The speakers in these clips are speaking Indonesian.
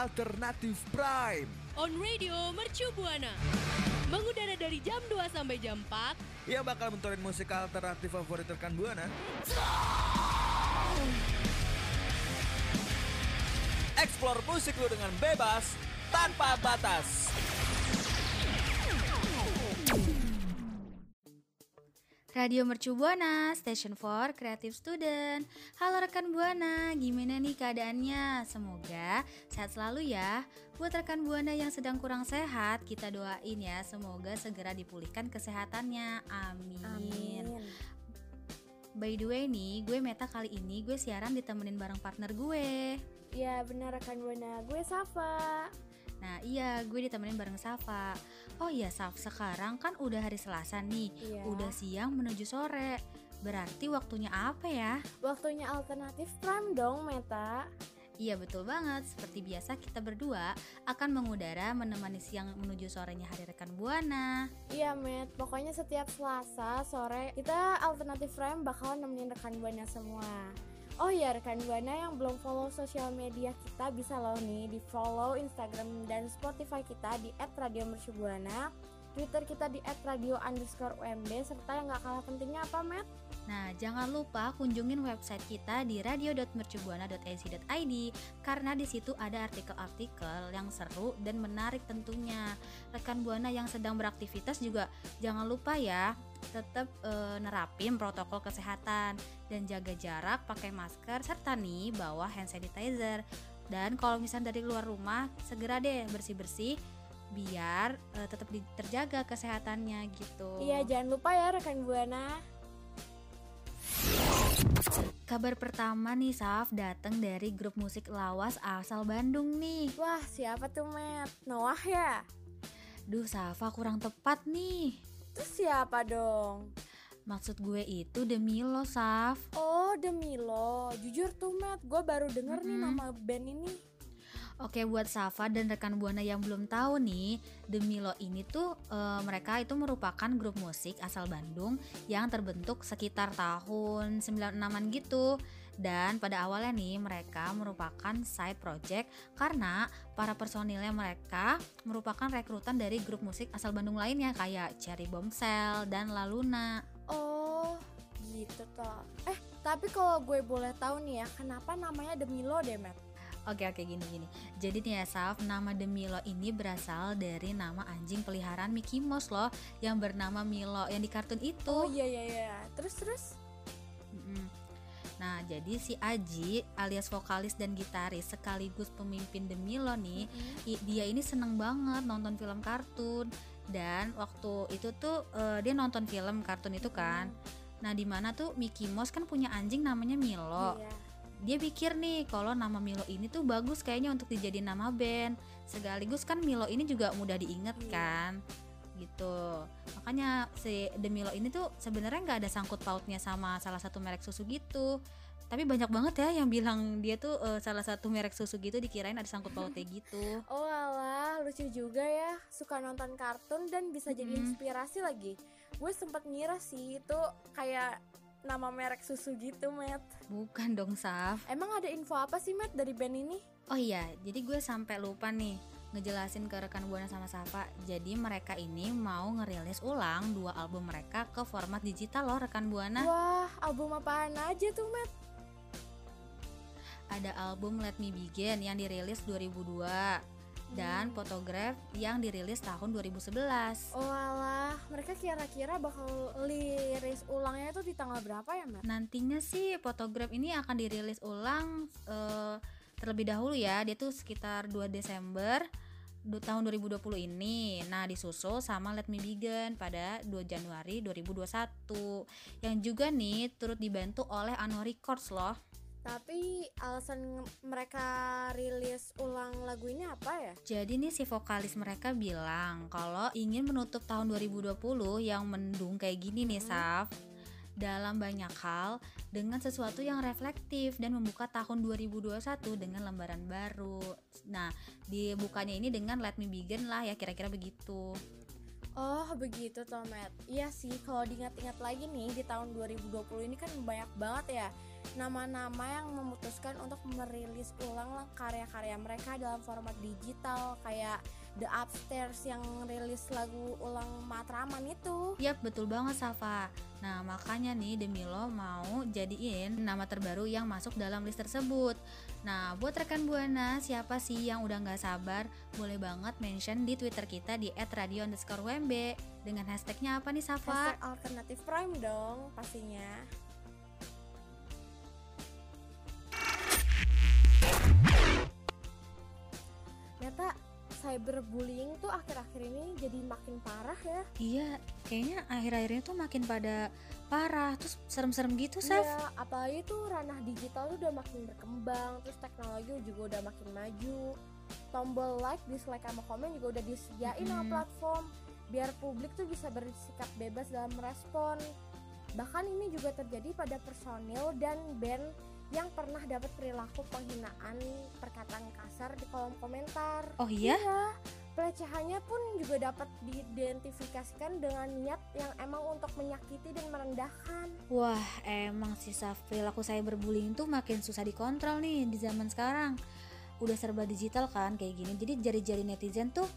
Alternatif Prime. On Radio Mercu Buana. Mengudara dari jam 2 sampai jam 4. Yang bakal mentorin musik alternatif favorit rekan Buana. Explore musik lu dengan bebas tanpa batas. Radio Mercu Buana, Station for Creative Student. Halo rekan Buana, gimana nih keadaannya? Semoga sehat selalu ya. Buat rekan Buana yang sedang kurang sehat, kita doain ya semoga segera dipulihkan kesehatannya. Amin. Amin. By the way nih, gue Meta kali ini gue siaran ditemenin bareng partner gue. Ya benar rekan Buana, gue Safa. Nah iya, gue ditemenin bareng Safa. Oh iya Saf, sekarang kan udah hari Selasa nih, Iya. udah siang menuju sore. Berarti waktunya apa ya? Waktunya alternatif prime dong, Meta. Iya betul banget, seperti biasa kita berdua akan mengudara menemani siang menuju sorenya hari rekan Buana Iya, Met. Pokoknya setiap Selasa sore kita alternatif prime bakalan nemenin rekan Buana semua. Oh iya, rekan Buana yang belum follow sosial media kita bisa loh nih di follow Instagram dan Spotify kita di @radiomercubuana, Twitter kita di @radio_umb serta yang gak kalah pentingnya apa, Met? Nah jangan lupa kunjungin website kita di radio.mercubuana.ac.id Karena di situ ada artikel-artikel yang seru dan menarik tentunya Rekan Buana yang sedang beraktivitas juga jangan lupa ya tetap eh, nerapin protokol kesehatan dan jaga jarak, pakai masker serta nih bawa hand sanitizer. Dan kalau misalnya dari luar rumah, segera deh bersih-bersih biar eh, tetap terjaga kesehatannya gitu. Iya, jangan lupa ya rekan Buana. Kabar pertama nih Saf datang dari grup musik lawas asal Bandung nih. Wah, siapa tuh, Met? Noah ya? Duh Safa kurang tepat nih. Terus siapa dong? Maksud gue itu demi lo Saf. Oh, demi lo. Jujur tuh, Matt, gue baru denger nih Mm-mm. nama band ini. Oke buat Safa dan rekan Buana yang belum tahu nih, Demi Lo ini tuh eh, mereka itu merupakan grup musik asal Bandung yang terbentuk sekitar tahun 96-an gitu. Dan pada awalnya nih mereka merupakan side project karena para personilnya mereka merupakan rekrutan dari grup musik asal Bandung lainnya kayak Cherry Bombshell dan Laluna. Oh, gitu toh. Eh, tapi kalau gue boleh tahu nih ya, kenapa namanya demi lo deh, Matt? Oke oke gini gini. Jadi nih ya Saf, nama The Milo ini berasal dari nama anjing peliharaan Mickey Mouse loh yang bernama Milo yang di kartun itu. Oh iya iya iya. Terus terus? Nah, jadi si Aji alias vokalis dan gitaris sekaligus pemimpin The Milo nih, i- dia ini seneng banget nonton film kartun dan waktu itu tuh eh, dia nonton film kartun itu kan. Nah, di mana tuh Mickey Mouse kan punya anjing namanya Milo. Iya. dia pikir nih kalau nama Milo ini tuh bagus kayaknya untuk dijadiin nama band sekaligus kan Milo ini juga mudah diinget Iya. kan gitu makanya si The Milo ini tuh sebenarnya nggak ada sangkut pautnya sama salah satu merek susu gitu tapi banyak banget ya yang bilang dia tuh eh, salah satu merek susu gitu dikirain ada sangkut pautnya gitu Oh alah, lucu juga ya. Suka nonton kartun dan bisa jadi Mm-mm. inspirasi lagi. Gue sempet ngira sih itu kayak nama merek susu gitu, Matt. bukan dong Saf Emang ada info apa sih, Matt, dari band ini? Oh iya, jadi gue sampai lupa nih ngejelasin ke rekan Buana sama Safa. Jadi mereka ini mau ngerilis ulang dua album mereka ke format digital loh rekan Buana. Wah, album apaan aja tuh, Matt? Ada album Let Me Begin yang dirilis 2002 dan Photograph yang dirilis tahun 2011. Oh alah, mereka kira-kira bakal liris ulangnya itu di tanggal berapa ya, Matt? Nantinya sih Photograph ini akan dirilis ulang eh, terlebih dahulu ya. Dia tuh sekitar 2 Desember tahun 2020 ini. Nah, disusul sama Let Me Begin pada 2 Januari 2021 yang juga nih turut dibantu oleh Ano Records loh. Tapi alasan mereka rilis ulang lagu ini apa ya? Jadi nih si vokalis mereka bilang kalau ingin menutup tahun 2020 yang mendung kayak gini nih Saf dalam banyak hal dengan sesuatu yang reflektif dan membuka tahun 2021 dengan lembaran baru. Nah, dibukanya ini dengan Let Me Begin lah ya kira-kira begitu. Oh begitu Tomet Iya sih kalau diingat-ingat lagi nih di tahun 2020 ini kan banyak banget ya Nama-nama yang memutuskan untuk merilis ulang karya-karya mereka dalam format digital Kayak The Upstairs yang rilis lagu ulang Matraman itu Yap, betul banget Safa. Nah, makanya nih demi lo mau jadiin nama terbaru yang masuk dalam list tersebut. Nah, buat rekan Buana, siapa sih yang udah nggak sabar? Boleh banget mention di Twitter kita di @radio_wmb dengan hashtagnya apa nih Safa? Hashtag alternatif prime dong pastinya cyberbullying tuh akhir-akhir ini jadi makin parah ya Iya, kayaknya akhir-akhirnya tuh makin pada parah, terus serem-serem gitu, Saf. Iya, apalagi tuh ranah digital tuh udah makin berkembang, terus teknologi juga udah makin maju. Tombol like, dislike sama komen juga udah disediain sama Mm-mm. platform biar publik tuh bisa bersikap bebas dalam merespon. Bahkan ini juga terjadi pada personil dan band yang pernah dapat perilaku penghinaan perkataan kasar di kolom komentar. Oh iya? Iya, pelecehannya pun juga dapat diidentifikasikan dengan niat yang emang untuk menyakiti dan merendahkan. Wah, emang sih Saf, perilaku cyberbullying tuh makin susah dikontrol nih di zaman sekarang. Udah serba digital kan kayak gini. Jadi jari-jari netizen tuh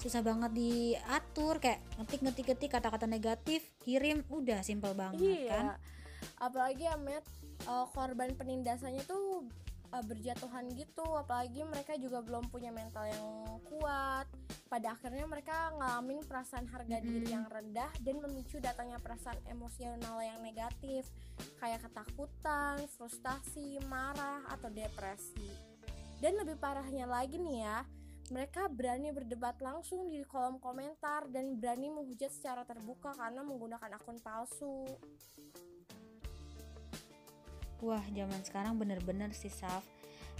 susah banget diatur kayak ngetik-ngetik-ngetik kata-kata negatif, kirim, udah simple banget kan. Apalagi Amet eh, korban penindasannya tuh eh, berjatuhan gitu, apalagi mereka juga belum punya mental yang kuat. Pada akhirnya mereka ngalamin perasaan harga diri Mm-mm. yang rendah dan memicu datangnya perasaan emosional yang negatif, kayak ketakutan, frustasi, marah, atau depresi. Dan lebih parahnya lagi nih ya, mereka berani berdebat langsung di kolom komentar dan berani menghujat secara terbuka karena menggunakan akun palsu. Wah, zaman sekarang bener-bener sih Saf.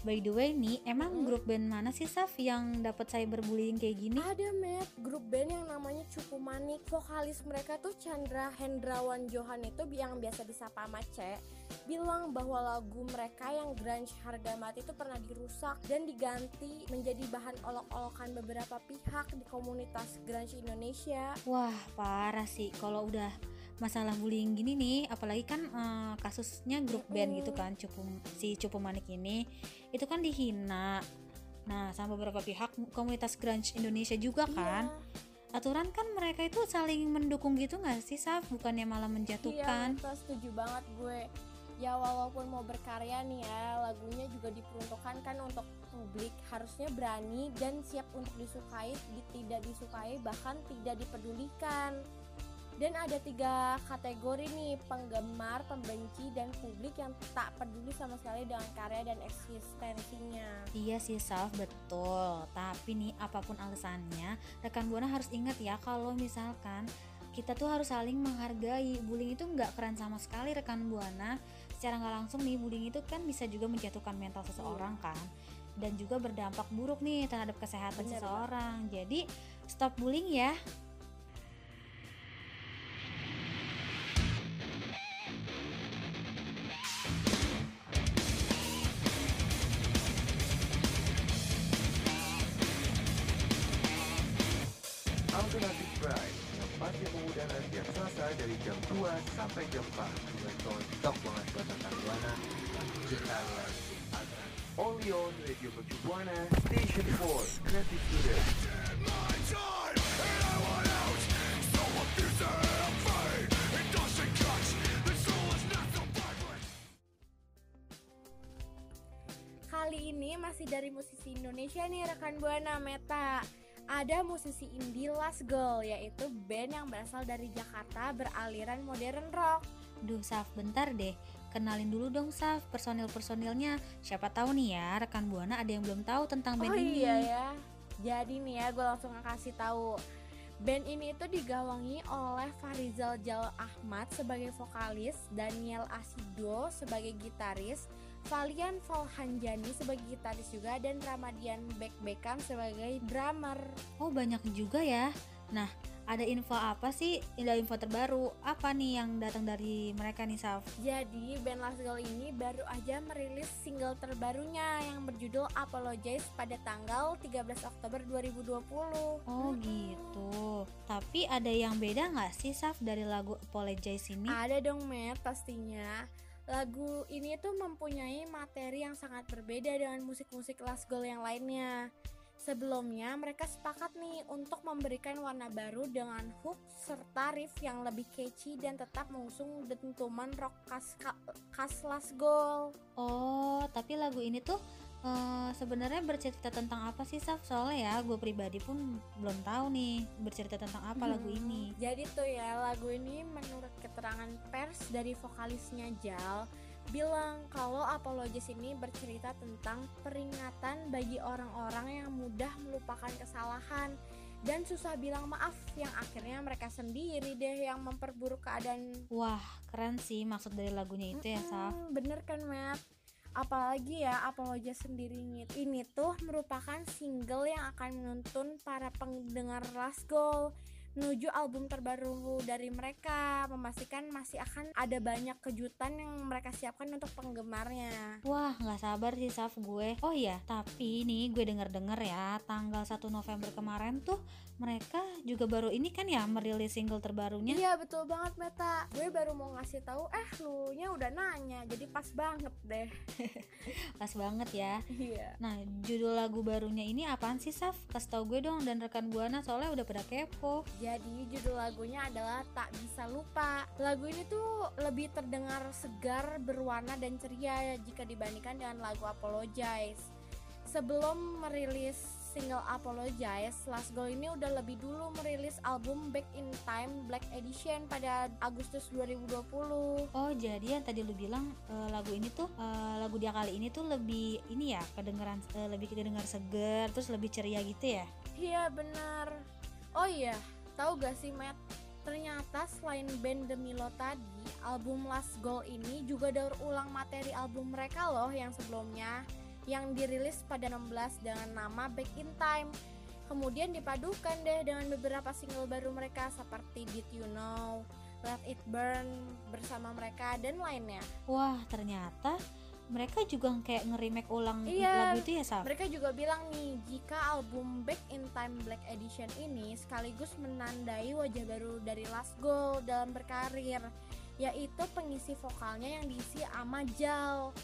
By the way nih, emang Mm-mm. grup band mana sih Saf yang dapat cyberbullying kayak gini? Ada Matt, grup band yang namanya Cupu Manik. Vokalis mereka tuh Chandra Hendrawan Johan itu yang biasa disapa Mace bilang bahwa lagu mereka yang grunge harga mati itu pernah dirusak dan diganti menjadi bahan olok-olokan beberapa pihak di komunitas grunge Indonesia. Wah, parah sih kalau udah masalah bullying gini nih, apalagi kan eh, kasusnya grup band gitu kan, cupu si Cupu Manik ini itu kan dihina. Nah, sama beberapa pihak komunitas grunge Indonesia juga kan. Iya. Aturan kan mereka itu saling mendukung gitu nggak sih, Saf? Bukannya malah Iya, menjatuhkan. Meta, setuju banget gue. Ya walaupun mau berkarya nih ya, lagunya juga diperuntukkan kan untuk publik harusnya berani dan siap untuk disukai, di- tidak disukai, bahkan tidak dipedulikan. Dan ada tiga kategori nih, penggemar, pembenci, dan publik yang tak peduli sama sekali dengan karya dan eksistensinya. Iya sih Saf betul. Tapi nih apa pun alasannya Rekan Buana harus ingat ya Kalau misalkan kita tuh harus saling menghargai. Bullying itu nggak keren sama sekali rekan Buana. Secara nggak langsung nih bullying itu kan bisa juga menjatuhkan mental seseorang kan. Dan juga berdampak buruk nih terhadap kesehatan Bener, seseorang. Jadi stop bullying ya mengudara setiap Selasa dari jam 2 sampai jam 4 dengan tok banget buat tentang Buana Jelas Only on Radio Mercu Buana Station 4 Creative Student Kali ini masih dari musisi Indonesia nih rekan Buana Meta. Ada musisi indie Last Girl yaitu band yang berasal dari Jakarta beraliran modern rock. Duh Saf bentar deh Kenalin dulu dong Saf personil-personilnya Siapa tahu nih ya rekan Buana ada yang belum tahu tentang band oh ini iya ya. Jadi nih ya gue langsung kasih tahu. Band ini itu digawangi oleh Farizal Jal Ahmad sebagai vokalis, Daniel Asido sebagai gitaris, Valian Valhanjani sebagai gitaris juga dan Ramadian Bek Bekam sebagai drummer. Oh banyak juga ya. Nah ada info apa sih? Ada info terbaru apa nih yang datang dari mereka nih Saf? Jadi band Last Girl ini baru aja merilis single terbarunya yang berjudul Apologize pada tanggal 13 Oktober 2020. Oh gitu. Tapi ada yang beda nggak sih Saf dari lagu Apologize ini? Ada dong Matt pastinya. Lagu ini tuh mempunyai materi yang sangat berbeda dengan musik-musik Last Girl yang lainnya. Sebelumnya mereka sepakat nih untuk memberikan warna baru dengan hook serta riff yang lebih catchy dan tetap mengusung dentuman rock khas, khas Last Girl. Oh, tapi lagu ini tuh uh, sebenarnya bercerita tentang apa sih Saf? Soalnya ya gue pribadi pun belum tahu nih bercerita tentang apa lagu Hmm, ini. Jadi tuh ya lagu ini menurut keterangan pers dari vokalisnya Jal bilang kalau Apologies ini bercerita tentang peringatan bagi orang-orang yang mudah melupakan kesalahan dan susah bilang maaf yang akhirnya mereka sendiri deh yang memperburuk keadaan Wah, keren sih maksud dari lagunya itu ya Saf. Mm, bener kan Matt? Apalagi ya Apologies sendiri ini, ini tuh merupakan single yang akan menuntun para pendengar Last Goal menuju album terbaru dari mereka memastikan masih akan ada banyak kejutan yang mereka siapkan untuk penggemarnya Wah, nggak sabar sih Saf gue. Oh iya, tapi nih gue denger-denger ya, tanggal 1 November kemarin tuh mereka juga baru ini kan ya merilis single terbarunya. iya betul banget Meta gue baru mau ngasih tahu eh lu nya udah nanya jadi pas banget deh Pas banget ya. iya Nah, judul lagu barunya ini apaan sih Saf? Kasih tau gue dong dan rekan Buana soalnya udah pada kepo. Jadi judul lagunya adalah Tak Bisa Lupa. Lagu ini tuh lebih terdengar segar, berwarna dan ceria jika dibandingkan dengan lagu Apologize. Sebelum merilis single Apologize, Last Girl ini udah lebih dulu merilis album Back in Time Black Edition pada Agustus 2020. Oh, jadi yang tadi lu bilang eh, lagu ini tuh eh, lagu dia kali ini tuh lebih ini ya, kedengeran eh, lebih kedengar seger, terus lebih ceria gitu ya. Iya benar. Oh iya, tahu gak sih Matt? Ternyata selain band The Milo tadi, album Last Goal ini juga daur ulang materi album mereka loh yang sebelumnya yang dirilis pada 16 dengan nama Back in Time. Kemudian dipadukan deh dengan beberapa single baru mereka seperti Did You Know, Let It Burn bersama mereka dan lainnya. Wah, ternyata mereka juga kayak nge-remake ulang Iya, lagu itu ya, Saf? Mereka juga bilang nih, jika album Back in Time Black Edition ini sekaligus menandai wajah baru dari Last Goal dalam berkarir, yaitu pengisi vokalnya yang diisi sama Jal.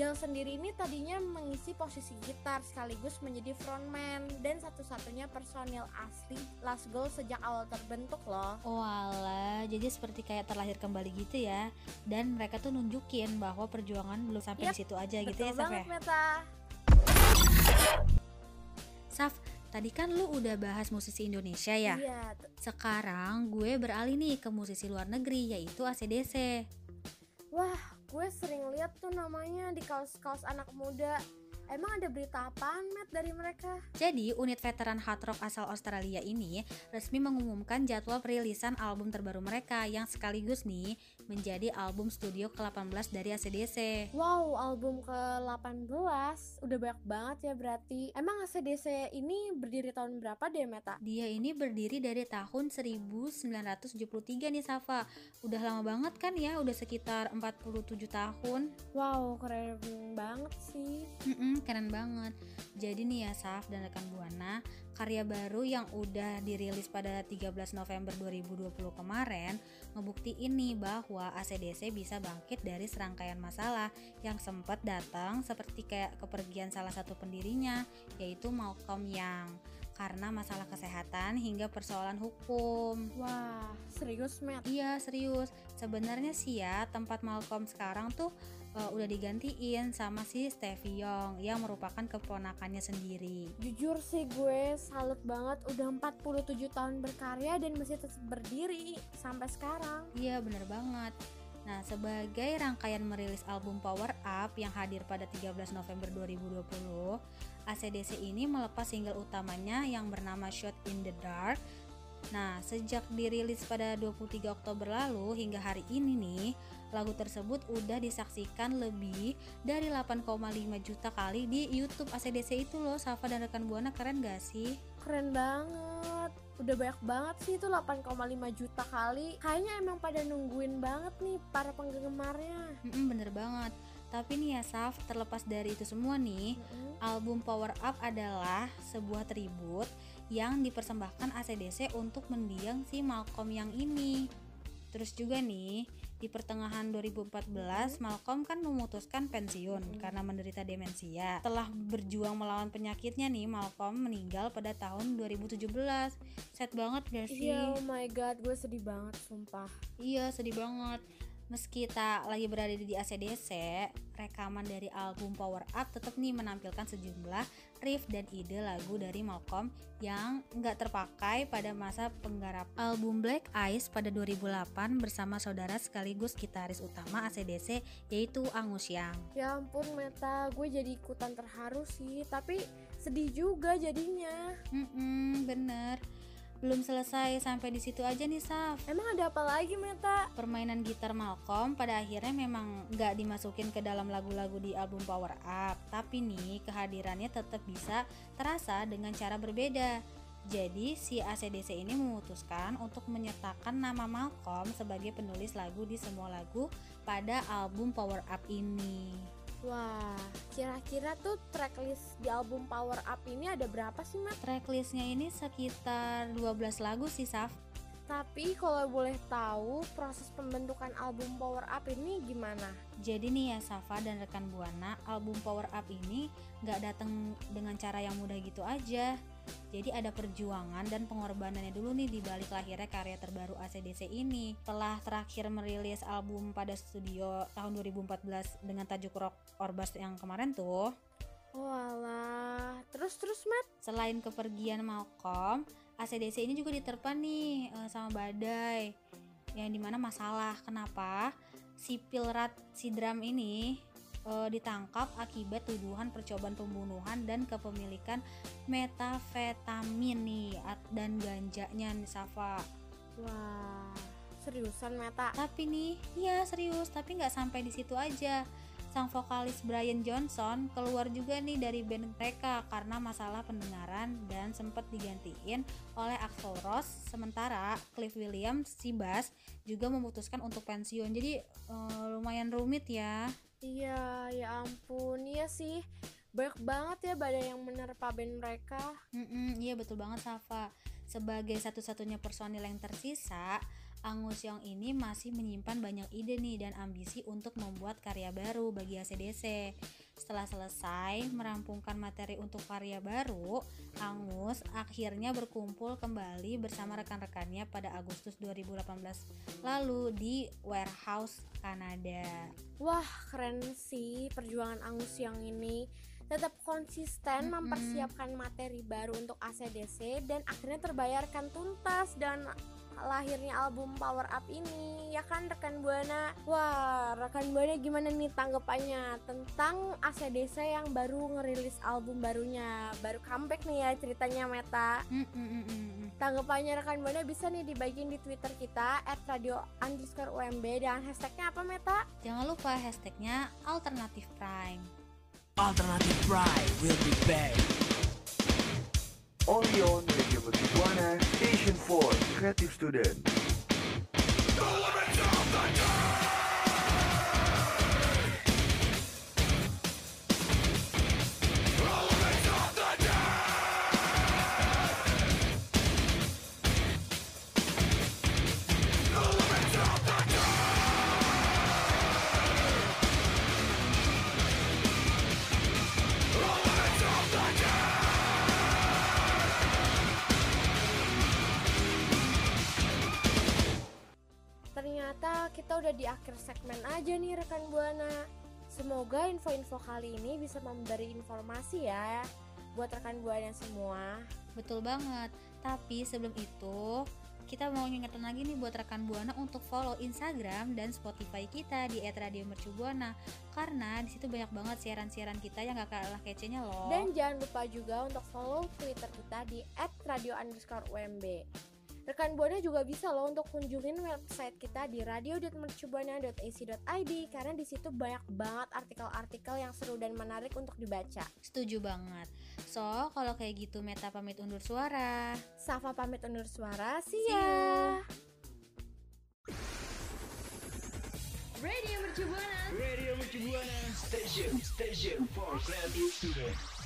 Jal sendiri ini tadinya mengisi posisi gitar sekaligus menjadi frontman dan satu-satunya personil asli Last Goal sejak awal terbentuk loh. Oh alah, jadi seperti kayak terlahir kembali gitu ya. Dan mereka tuh nunjukin bahwa perjuangan belum sampai Yap, di situ aja gitu ya, Saf ya. Meta. Saf, tadi kan lu udah bahas musisi Indonesia ya. Iya, Sekarang gue beralih nih ke musisi luar negeri yaitu ACDC. Wah, gue sering lihat tuh namanya di kaos-kaos anak muda. Emang ada berita apaan, Matt, dari mereka? Jadi, unit veteran hard rock asal Australia ini resmi mengumumkan jadwal perilisan album terbaru mereka yang sekaligus nih menjadi album studio ke-18 dari ACDC. Wow, album ke-18 Udah banyak banget ya berarti Emang ACDC ini berdiri tahun berapa deh, Meta? Dia ini berdiri dari tahun 1973 nih Safa. Udah lama banget kan ya, udah sekitar 47 tahun. Wow, keren banget sih Mm-mm, keren banget. Jadi nih ya Saf dan rekan Buana, karya baru yang udah dirilis pada 13 November 2020 kemarin ngebuktiin nih bahwa ACDC bisa bangkit dari serangkaian masalah yang sempat datang seperti kayak kepergian salah satu pendirinya yaitu Malcolm Young karena masalah kesehatan hingga persoalan hukum. Wah, serius, Matt? Iya serius. Sebenarnya sih ya tempat Malcolm sekarang tuh uh, udah digantiin sama si Stevie Young yang merupakan keponakannya sendiri. Jujur sih gue salut banget udah 47 tahun berkarya dan masih tetap berdiri sampai sekarang Iya bener banget. Nah sebagai rangkaian merilis album Power Up yang hadir pada 13 November 2020, ACDC ini melepas single utamanya yang bernama Shot in the Dark. Nah sejak dirilis pada 23 Oktober lalu hingga hari ini nih, lagu tersebut udah disaksikan lebih dari 8,5 juta kali di YouTube ACDC itu loh, Safa dan rekan Buana. Keren gak sih? Keren banget. Udah banyak banget sih itu 8,5 juta kali. Kayaknya emang pada nungguin banget nih para penggemarnya. Mm-mm, bener banget. Tapi nih ya Saf terlepas dari itu semua nih Mm-mm. album Power Up adalah sebuah tribut yang dipersembahkan ACDC untuk mendiang si Malcolm yang ini. Terus juga nih di pertengahan 2014 Malcolm kan memutuskan pensiun karena menderita demensia. Setelah berjuang melawan penyakitnya nih Malcolm meninggal pada tahun 2017 sad banget gak sih? Iya, oh my god, gue sedih banget, sumpah. Iya sedih banget. Meski tak lagi berada di ACDC Rekaman dari album Power Up tetap nih menampilkan sejumlah riff dan ide lagu dari Malcolm Yang nggak terpakai pada masa penggarap album Black Eyes pada 2008 Bersama saudara sekaligus gitaris utama ACDC yaitu Angus Young Ya ampun, Meta, gue jadi ikutan terharu sih, tapi sedih juga jadinya. Mm-mm, bener belum selesai sampai di situ aja nih Saf. Emang ada apa lagi, Meta? permainan gitar Malcolm pada akhirnya memang nggak dimasukin ke dalam lagu-lagu di album Power Up. Tapi nih kehadirannya tetap bisa terasa dengan cara berbeda. Jadi si ACDC ini memutuskan untuk menyertakan nama Malcolm sebagai penulis lagu di semua lagu pada album Power Up ini Wah, kira-kira tuh tracklist di album Power Up ini ada berapa sih, Met? tracklistnya ini sekitar 12 lagu sih Saf Tapi kalau boleh tahu, proses pembentukan album Power Up ini gimana? Jadi nih ya Safa dan rekan Buana, album Power Up ini nggak datang dengan cara yang mudah gitu aja. Jadi ada perjuangan dan pengorbanannya dulu nih di balik lahirnya karya terbaru ACDC ini. Telah terakhir merilis album pada studio tahun 2014 dengan tajuk Rock Orbas yang kemarin tuh. Walah, terus-terus, Met? Selain kepergian Malcolm, ACDC ini juga diterpa nih eh, sama badai yang di mana masalah kenapa si Pilrat si drum ini eh, ditangkap akibat tuduhan percobaan pembunuhan dan kepemilikan metafetamin nih dan ganjanya nih Safa. Wah, seriusan, Meta? tapi nih ya serius. Tapi nggak sampai di situ aja. Sang vokalis Brian Johnson keluar juga nih dari band mereka karena masalah pendengaran dan sempat digantiin oleh Axl Rose sementara Cliff Williams si bass juga memutuskan untuk pensiun. Jadi eh, lumayan rumit ya Iya, ya ampun, iya sih. Banyak banget ya badai yang menerpa band mereka. Mm-mm, iya betul banget Safa sebagai satu-satunya personil yang tersisa Angus Young ini masih menyimpan banyak ide nih dan ambisi untuk membuat karya baru bagi ACDC. Setelah selesai merampungkan materi untuk karya baru, Angus akhirnya berkumpul kembali bersama rekan-rekannya pada Agustus 2018 lalu di Warehouse, Kanada. Wah, keren sih perjuangan Angus yang ini. Tetap konsisten Mm-mm. mempersiapkan materi baru untuk ACDC dan akhirnya terbayarkan tuntas dan lahirnya album Power Up ini ya kan rekan buana wah rekan buana gimana nih tanggapannya tentang ACDC yang baru ngerilis album barunya baru comeback nih ya ceritanya Meta Mm-mm-mm-mm. tanggapannya rekan buana bisa nih dibagiin di twitter kita at radio underscore UMB dan hashtagnya apa Meta Jangan lupa hashtagnya Alternative Prime. Alternative Pride will be back. Only on Radio Mercubuana Station for Creative Student. Segmen aja nih rekan Buana. Semoga info-info kali ini bisa memberi informasi ya buat rekan Buana semua. Betul banget. Tapi sebelum itu, kita mau ngingetin lagi nih buat rekan Buana untuk follow Instagram dan Spotify kita di @radiomercubuana karena di situ banyak banget siaran-siaran kita yang gak kalah kecenya loh. Dan jangan lupa juga untuk follow Twitter kita di @radio_umb. Rekan Buana juga bisa loh untuk kunjungin website kita di radio.mercubuana.ac.id karena di situ banyak banget artikel-artikel yang seru dan menarik untuk dibaca. Setuju banget. So, kalau kayak gitu Meta pamit undur suara. Safa pamit undur suara. See See ya. Radio Mercu Buana Radio Mercu Buana Station Station for Creative Student